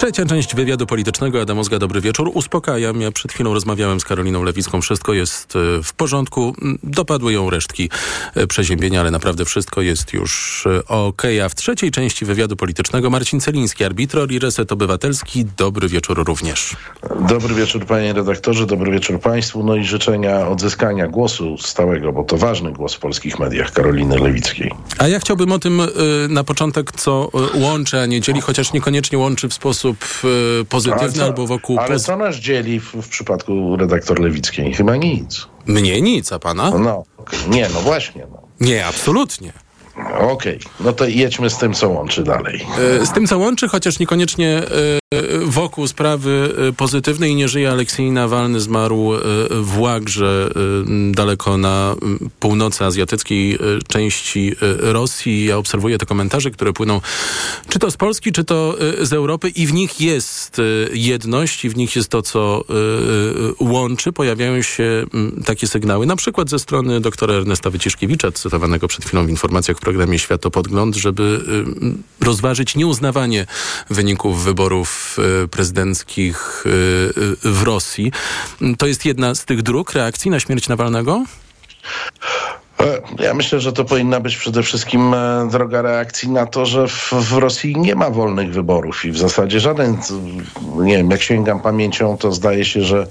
Trzecia część wywiadu politycznego. Adam Ozga, dobry wieczór. Uspokajam. Ja przed chwilą rozmawiałem z Karoliną Lewicką. Wszystko jest e, w porządku. Mm, Dopadły ją resztki e, przeziębienia, ale naprawdę wszystko jest już e, ok. A w trzeciej części wywiadu politycznego Marcin Celiński, arbitror i reset obywatelski. Dobry wieczór również. Dobry wieczór panie redaktorze, dobry wieczór państwu. No i życzenia odzyskania głosu stałego, bo to ważny głos w polskich mediach Karoliny Lewickiej. A ja chciałbym o tym na początek, co łączy, a nie dzieli, chociaż niekoniecznie łączy w sposób y, pozytywny co- albo wokół... Ale poz- co nas dzieli w, w przypadku redaktor Lewickiej? Chyba nic. Mnie nic, a pana? No, nie, no właśnie. No. Nie, absolutnie. Okej, no to jedźmy z tym, co łączy dalej. E, Z tym, co łączy, chociaż niekoniecznie e, wokół sprawy e, pozytywnej, nie żyje Aleksiej Nawalny, zmarł e, w Łagrze, e, daleko na północy azjatyckiej e, części e, Rosji. Ja obserwuję te komentarze, które płyną czy to z Polski, czy to e, z Europy i w nich jest e, jedność i w nich jest to, co e, e, łączy. Pojawiają się takie sygnały, na przykład ze strony doktora Ernesta Wyciszkiewicza, cytowanego przed chwilą w informacjach w programie Światopodgląd, żeby rozważyć nieuznawanie wyników wyborów y, prezydenckich y, y, w Rosji. To jest jedna z tych dróg reakcji na śmierć Nawalnego? E, Ja myślę, że to powinna być przede wszystkim e, droga reakcji na to, że w, w Rosji nie ma wolnych wyborów i w zasadzie żaden, nie wiem, jak sięgam pamięcią, to zdaje się, że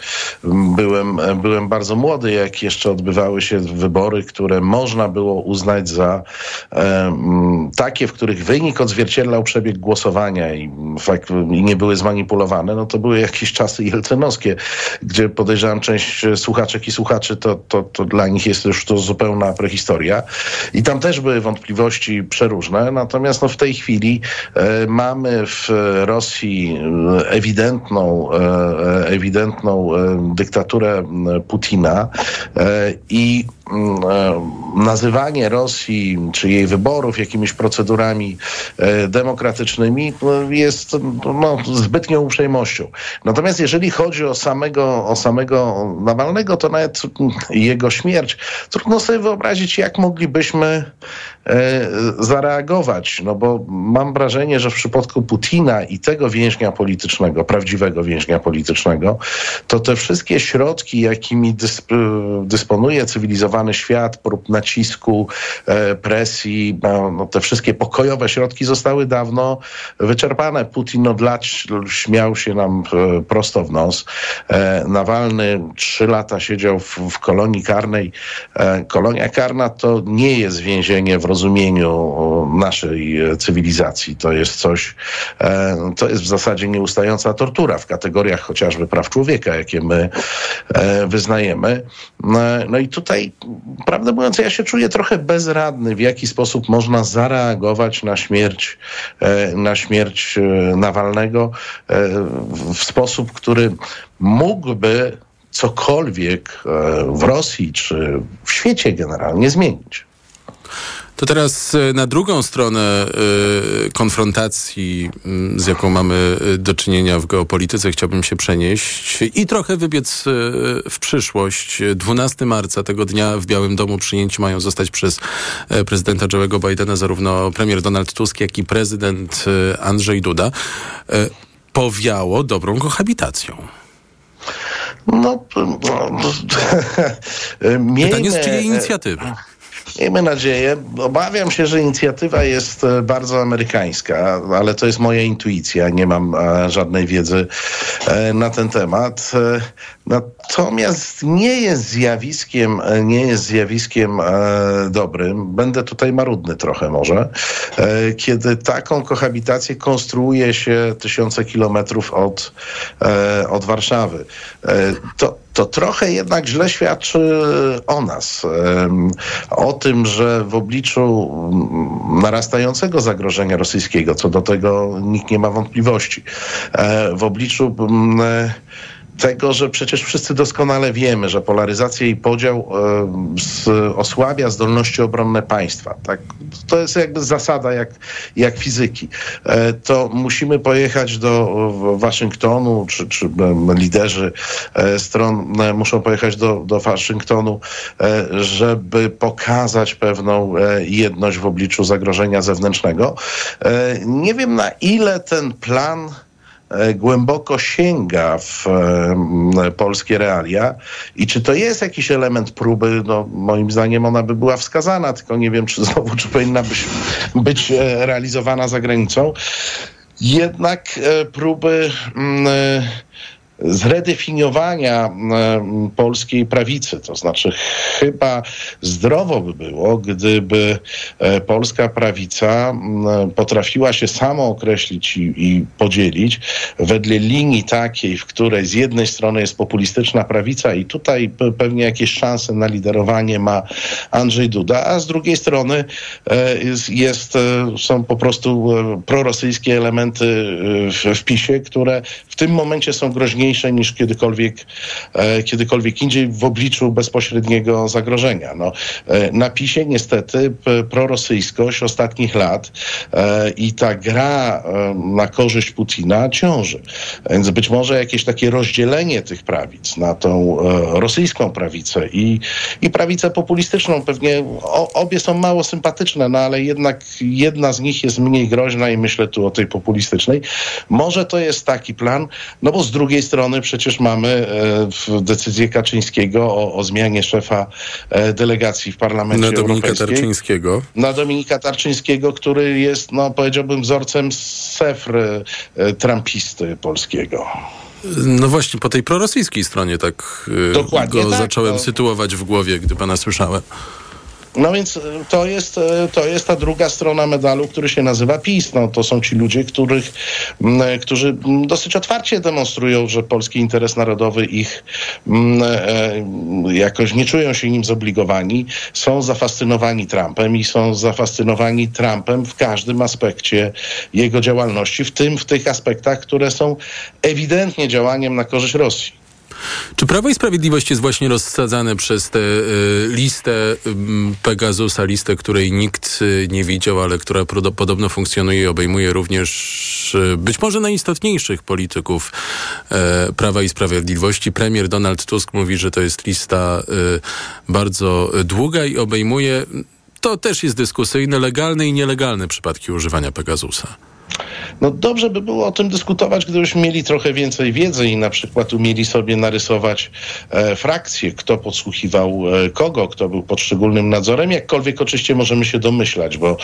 byłem, e, byłem bardzo młody, jak jeszcze odbywały się wybory, które można było uznać za mm, takie, w których wynik odzwierciedlał przebieg głosowania i, fakt, i nie były zmanipulowane, no to były jakieś czasy jelcenowskie, gdzie podejrzewam część słuchaczek i słuchaczy, to, to, to dla nich jest już to zupełna prehistoria. I tam też były wątpliwości przeróżne, natomiast no, w tej chwili e, mamy w Rosji e, ewidentną, e, ewidentną dyktaturę Putina i nazywanie Rosji czy jej wyborów jakimiś procedurami e, demokratycznymi no, jest no, zbytnią uprzejmością. Natomiast jeżeli chodzi o samego, o samego Nawalnego, to nawet mm, jego śmierć, trudno sobie wyobrazić, jak moglibyśmy e, zareagować, no bo mam wrażenie, że w przypadku Putina i tego więźnia politycznego, prawdziwego więźnia politycznego, to te wszystkie środki, jakimi dysp dysponuje cywilizowany świat, prób nacisku, e, presji, no, no, te wszystkie pokojowe środki zostały dawno wyczerpane. Putin od lat śmiał się nam e, prosto w nos. E, Nawalny trzy lata siedział w, w kolonii karnej. Kolonia karna to nie jest więzienie w rozumieniu naszej cywilizacji. To jest coś, to jest w zasadzie nieustająca tortura w kategoriach chociażby praw człowieka, jakie my wyznajemy. No, no i tutaj, prawdę mówiąc, ja się czuję trochę bezradny, w jaki sposób można zareagować na śmierć, e, na śmierć e, Nawalnego e, w sposób, który mógłby cokolwiek w Rosji czy w świecie generalnie zmienić. To teraz e, na drugą stronę e, konfrontacji, z jaką mamy e, do czynienia w geopolityce, chciałbym się przenieść i trochę wybiec w przyszłość. 12 marca tego dnia w Białym Domu przyjęci mają zostać przez prezydenta Joe'ego Bidena zarówno premier Donald Tusk, jak i prezydent Andrzej Duda. Powiało dobrą kohabitacją. No, no, miejmy, Pytanie z czyjej inicjatywy? Miejmy nadzieję. Obawiam się, że inicjatywa jest e, bardzo amerykańska, ale to jest moja intuicja. Nie mam e, żadnej wiedzy e, na ten temat. E, Natomiast nie jest zjawiskiem, nie jest zjawiskiem e, dobrym. Będę tutaj marudny trochę może, e, kiedy taką kohabitację konstruuje się tysiące kilometrów od, e, od Warszawy. E, to, to trochę jednak źle świadczy o nas. O tym, że w obliczu mm, narastającego zagrożenia rosyjskiego, co do tego nikt nie ma wątpliwości, e, w obliczu mm, e, tego, że przecież wszyscy doskonale wiemy, że polaryzacja i podział e, osłabia zdolności obronne państwa. Tak? To jest jakby zasada jak, jak fizyki. E, to musimy pojechać do w- Waszyngtonu, czy, czy liderzy e, stron e, muszą pojechać do, do Waszyngtonu, e, żeby pokazać pewną e, jedność w obliczu zagrożenia zewnętrznego. E, Nie wiem na ile ten plan e, głęboko sięga w e, polskie realia i czy to jest jakiś element próby, no moim zdaniem ona by była wskazana, tylko nie wiem, czy znowu, czy powinna być, być e, realizowana za granicą. Jednak e, próby e, zredefiniowania mm, polskiej prawicy. To znaczy, chyba zdrowo by było, gdyby e, polska prawica mm, potrafiła się samo określić i, i podzielić wedle linii takiej, w której z jednej strony jest populistyczna prawica i tutaj pe- pewnie jakieś szanse na liderowanie ma Andrzej Duda, a z drugiej strony e, jest, jest, e, są po prostu prorosyjskie elementy w, w PiSie, które w tym momencie są groźniejsze niż kiedykolwiek, e, kiedykolwiek indziej w obliczu bezpośredniego zagrożenia. No, e, na PiSie niestety prorosyjskość ostatnich lat e, i ta gra na korzyść Putina ciąży. Więc być może jakieś takie rozdzielenie tych prawic na tą rosyjską prawicę i, i prawicę populistyczną. Pewnie obie są mało sympatyczne, no ale jednak jedna z nich jest mniej groźna i myślę tu o tej populistycznej. Może to jest taki plan, no bo z drugiej strony przecież mamy e, w decyzję Kaczyńskiego o, o zmianie szefa e, delegacji w Parlamencie Na Dominika Tarczyńskiego. na Dominika Tarczyńskiego, który jest, no powiedziałbym, wzorcem sefr e, trumpisty polskiego. No właśnie, po tej prorosyjskiej stronie tak Dokładnie go tak, zacząłem no. sytuować w głowie, gdy pana słyszałem. No więc e, to jest, e, to jest ta druga strona medalu, który się nazywa PiS. No, to są ci ludzie, których, e, którzy dosyć otwarcie demonstrują, że polski interes narodowy ich jakoś nie czują się nim zobligowani. Są zafascynowani Trumpem i są zafascynowani Trumpem w każdym aspekcie jego działalności, w tym w tych aspektach, które są ewidentnie działaniem na korzyść Rosji. Czy Prawo i Sprawiedliwość jest właśnie rozsadzane przez tę y, listę ym, Pegasusa, listę, której nikt y, nie widział, ale która podobno funkcjonuje i obejmuje również y, być może najistotniejszych polityków e, Prawa i Sprawiedliwości. Premier Donald Tusk mówi, że to jest lista bardzo długa i obejmuje, to też jest dyskusyjne, legalne i nielegalne przypadki używania Pegasusa. No dobrze by było o tym dyskutować, gdybyśmy mieli trochę więcej wiedzy i na przykład umieli sobie narysować e, frakcje, kto podsłuchiwał e, kogo, kto był pod szczególnym nadzorem. Jakkolwiek oczywiście możemy się domyślać, bo,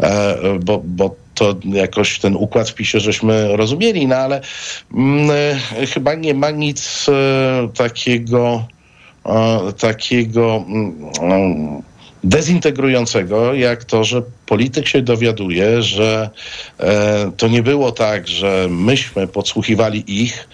e, bo, bo to jakoś ten układ w PiSie żeśmy rozumieli, no ale mm, e, chyba nie ma nic e, takiego e, takiego mm, dezintegrującego, jak to, że polityk się dowiaduje, że e, to nie było tak, że myśmy podsłuchiwali ich,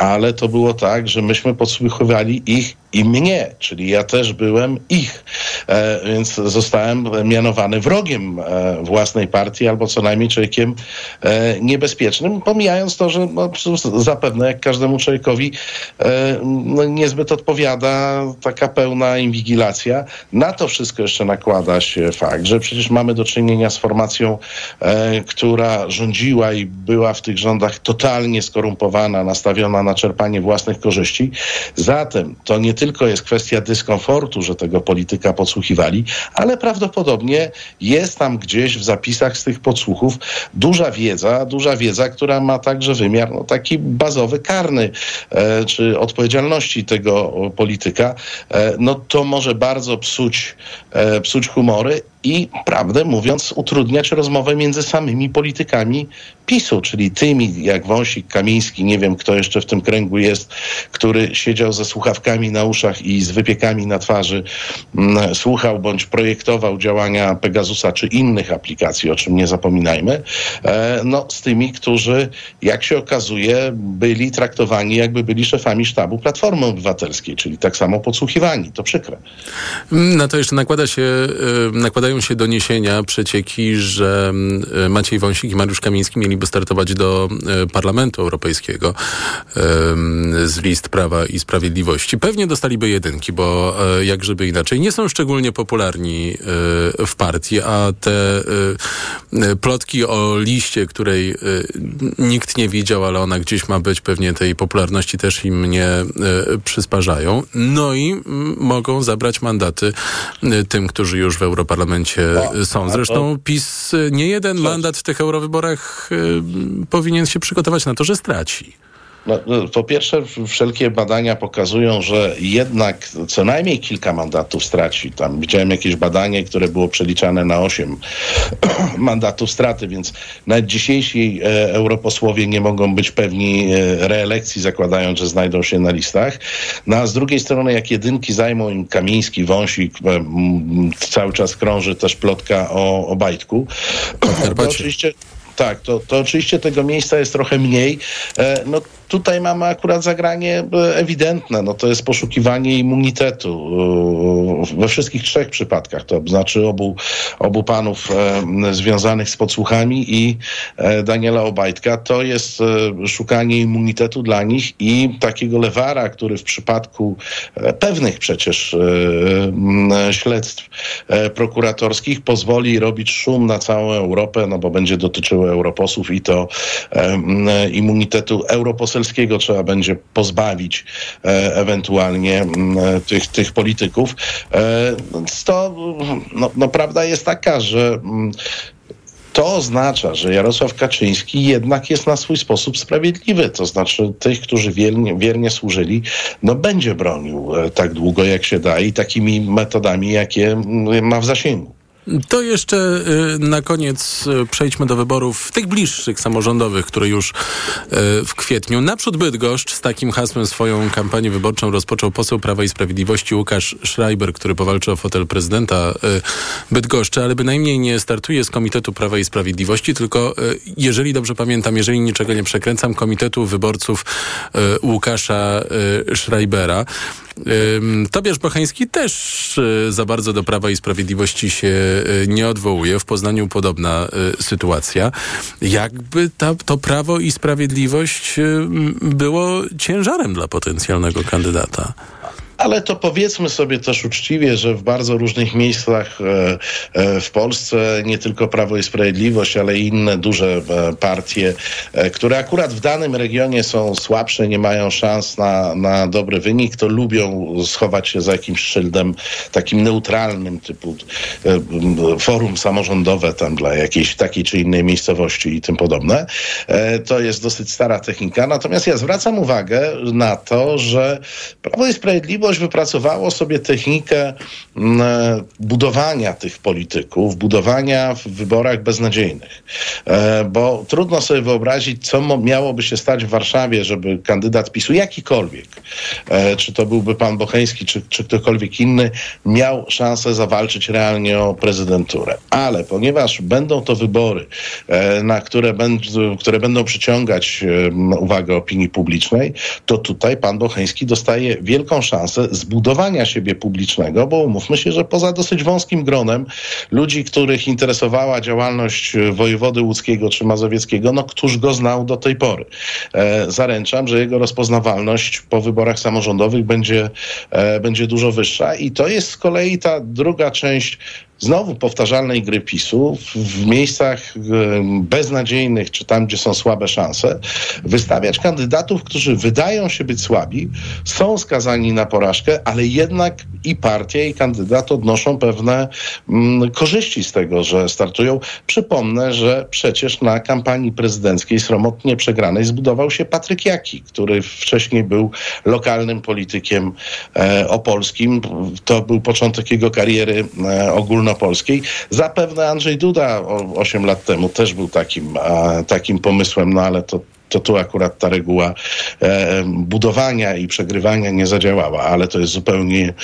ale to było tak, że myśmy podsłuchiwali ich i mnie, czyli ja też byłem ich. E, więc zostałem mianowany wrogiem e, własnej partii, albo co najmniej człowiekiem e, niebezpiecznym, pomijając to, że no, zapewne jak każdemu człowiekowi e, no, niezbyt odpowiada taka pełna inwigilacja. Na to wszystko jeszcze nakłada się fakt, że przecież mamy do czynienia z formacją, e, która rządziła i była w tych rządach totalnie skorumpowana, nastawiona na czerpanie własnych korzyści. Zatem to nie tylko jest kwestia dyskomfortu, że tego polityka podsłuchiwali, ale prawdopodobnie jest tam gdzieś w zapisach z tych podsłuchów duża wiedza, duża wiedza, która ma także wymiar no, taki bazowy, karny, e, czy odpowiedzialności tego polityka. E, no to może bardzo psuć, e, psuć humory i prawdę mówiąc utrudniać rozmowę między samymi politykami PiSu, czyli tymi jak Wąsik, Kamiński, nie wiem kto jeszcze w tym kręgu jest, który siedział ze słuchawkami na uszach i z wypiekami na twarzy, mm, słuchał bądź projektował działania Pegasusa czy innych aplikacji, o czym nie zapominajmy, e, no z tymi, którzy jak się okazuje byli traktowani jakby byli szefami sztabu Platformy Obywatelskiej, czyli tak samo podsłuchiwani. To przykre. Na to jeszcze nakłada się, e, nakładają się doniesienia, przecieki, że e, Maciej Wąsik i Mariusz Kamiński mieliby startować do e, Parlamentu Europejskiego z list Prawa i Sprawiedliwości. Pewnie dostaliby jedynki, bo jak żeby inaczej, nie są szczególnie popularni w partii, a te plotki o liście, której nikt nie widział, ale ona gdzieś ma być, pewnie tej popularności też im nie przysparzają. No i mogą zabrać mandaty tym, którzy już w Europarlamencie no, są. Zresztą PiS nie jeden mandat w tych eurowyborach powinien się przygotować na to, że straci. No, no, po pierwsze, wszelkie badania pokazują, że jednak co najmniej kilka mandatów straci. Tam widziałem jakieś badanie, które było przeliczane na 8 mandatów straty, więc nawet dzisiejsi e, europosłowie nie mogą być pewni e, reelekcji, zakładając, że znajdą się na listach. No a z drugiej strony, jak jedynki zajmą im Kamiński, Wąsik, e, m, cały czas krąży też plotka o, o Bajtku. To oczywiście tak, to, to oczywiście tego miejsca jest trochę mniej. E, no tutaj mamy akurat zagranie e, ewidentne. No to jest poszukiwanie immunitetu e, we wszystkich trzech przypadkach. To znaczy obu, obu panów związanych z podsłuchami i Daniela Obajtka. To jest szukanie immunitetu dla nich i takiego lewara, który w przypadku pewnych przecież śledztw prokuratorskich pozwoli robić szum na całą Europę, no bo będzie dotyczyło europosłów i to immunitetu europoselskiego trzeba będzie pozbawić e, ewentualnie tych, tych polityków. E, to no, no, prawda jest taka, że to oznacza, że Jarosław Kaczyński jednak jest na swój sposób sprawiedliwy. To znaczy tych, którzy wiernie, wiernie służyli, no będzie bronił e, tak długo, jak się da i takimi metodami, jakie ma w zasięgu. To jeszcze y, na koniec y, przejdźmy do wyborów tych bliższych samorządowych, które już y, w kwietniu. Naprzód Bydgoszcz z takim hasłem swoją kampanię wyborczą rozpoczął poseł Prawa i Sprawiedliwości Łukasz Schreiber, który powalczy o fotel prezydenta Bydgoszczy, ale bynajmniej nie startuje z Komitetu Prawa i Sprawiedliwości, tylko jeżeli dobrze pamiętam, jeżeli niczego nie przekręcam, Komitetu Wyborców Łukasza Schreibera. Tobiasz Bochański też e, za bardzo do Prawa i Sprawiedliwości się e, nie odwołuje. W Poznaniu podobna e, sytuacja. Jakby ta, to Prawo i Sprawiedliwość było ciężarem dla potencjalnego kandydata? Ale to powiedzmy sobie też uczciwie, że w bardzo różnych miejscach e, e, w Polsce nie tylko Prawo i Sprawiedliwość, ale i inne duże e, partie, które akurat w danym regionie są słabsze, nie mają szans na, na dobry wynik, to lubią schować się za jakimś szyldem takim neutralnym, typu forum samorządowe tam dla jakiejś takiej czy innej miejscowości i tym podobne. To jest dosyć stara technika. Natomiast ja zwracam uwagę na to, że Prawo i Sprawiedliwość wypracowało sobie technikę mm, e, budowania tych polityków, budowania w wyborach beznadziejnych. E, bo trudno sobie wyobrazić, co miałoby się stać w Warszawie, żeby kandydat PiSu, jakikolwiek, e, czy to byłby pan Bocheński, czy, czy ktokolwiek inny, miał szansę zawalczyć realnie o prezydenturę. Ale ponieważ będą to wybory, na które, będą, które będą przyciągać uwagę opinii publicznej, to tutaj pan Bocheński dostaje wielką szansę zbudowania siebie publicznego, bo umówmy się, że poza dosyć wąskim gronem ludzi, których interesowała działalność e, wojewody łódzkiego czy mazowieckiego, no któż go znał do tej pory. E, zaręczam, że jego rozpoznawalność po wyborach samorządowych będzie, e, będzie dużo wyższa i to jest z kolei ta druga część znowu powtarzalnej gry PiSu w miejscach beznadziejnych, czy tam, gdzie są słabe szanse, wystawiać kandydatów, którzy wydają się być słabi, są skazani na porażkę, ale jednak i partia, i kandydat odnoszą pewne mm, korzyści z tego, że startują. Przypomnę, że przecież na kampanii prezydenckiej sromotnie przegranej zbudował się Patryk Jaki, który wcześniej był lokalnym politykiem e, opolskim. To był początek jego kariery e, ogólno ogólnopolskiej. Zapewne Andrzej Duda o 8 lat temu też był takim, takim pomysłem, no ale to to tu akurat ta reguła e, budowania i przegrywania nie zadziałała, ale to jest zupełnie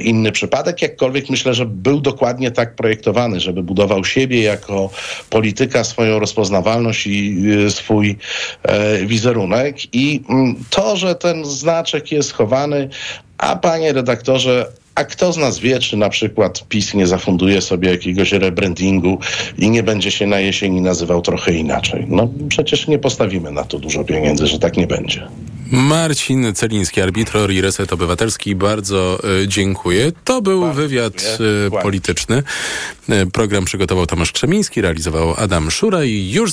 inny przypadek. Jakkolwiek myślę, że był dokładnie tak projektowany, żeby budował siebie jako polityka, swoją rozpoznawalność i e, swój e, wizerunek. I m, to, że ten znaczek jest chowany, a panie redaktorze, a kto z nas wie, czy na przykład PiS nie zafunduje sobie jakiegoś rebrandingu i nie będzie się na jesieni nazywał trochę inaczej? No przecież nie postawimy na to dużo pieniędzy, że tak nie będzie. Marcin Celiński, arbitror i Reset Obywatelski, bardzo y, dziękuję. To był wywiad y, polityczny. Y, program przygotował Tomasz Krzemiński, realizował Adam Szura i już za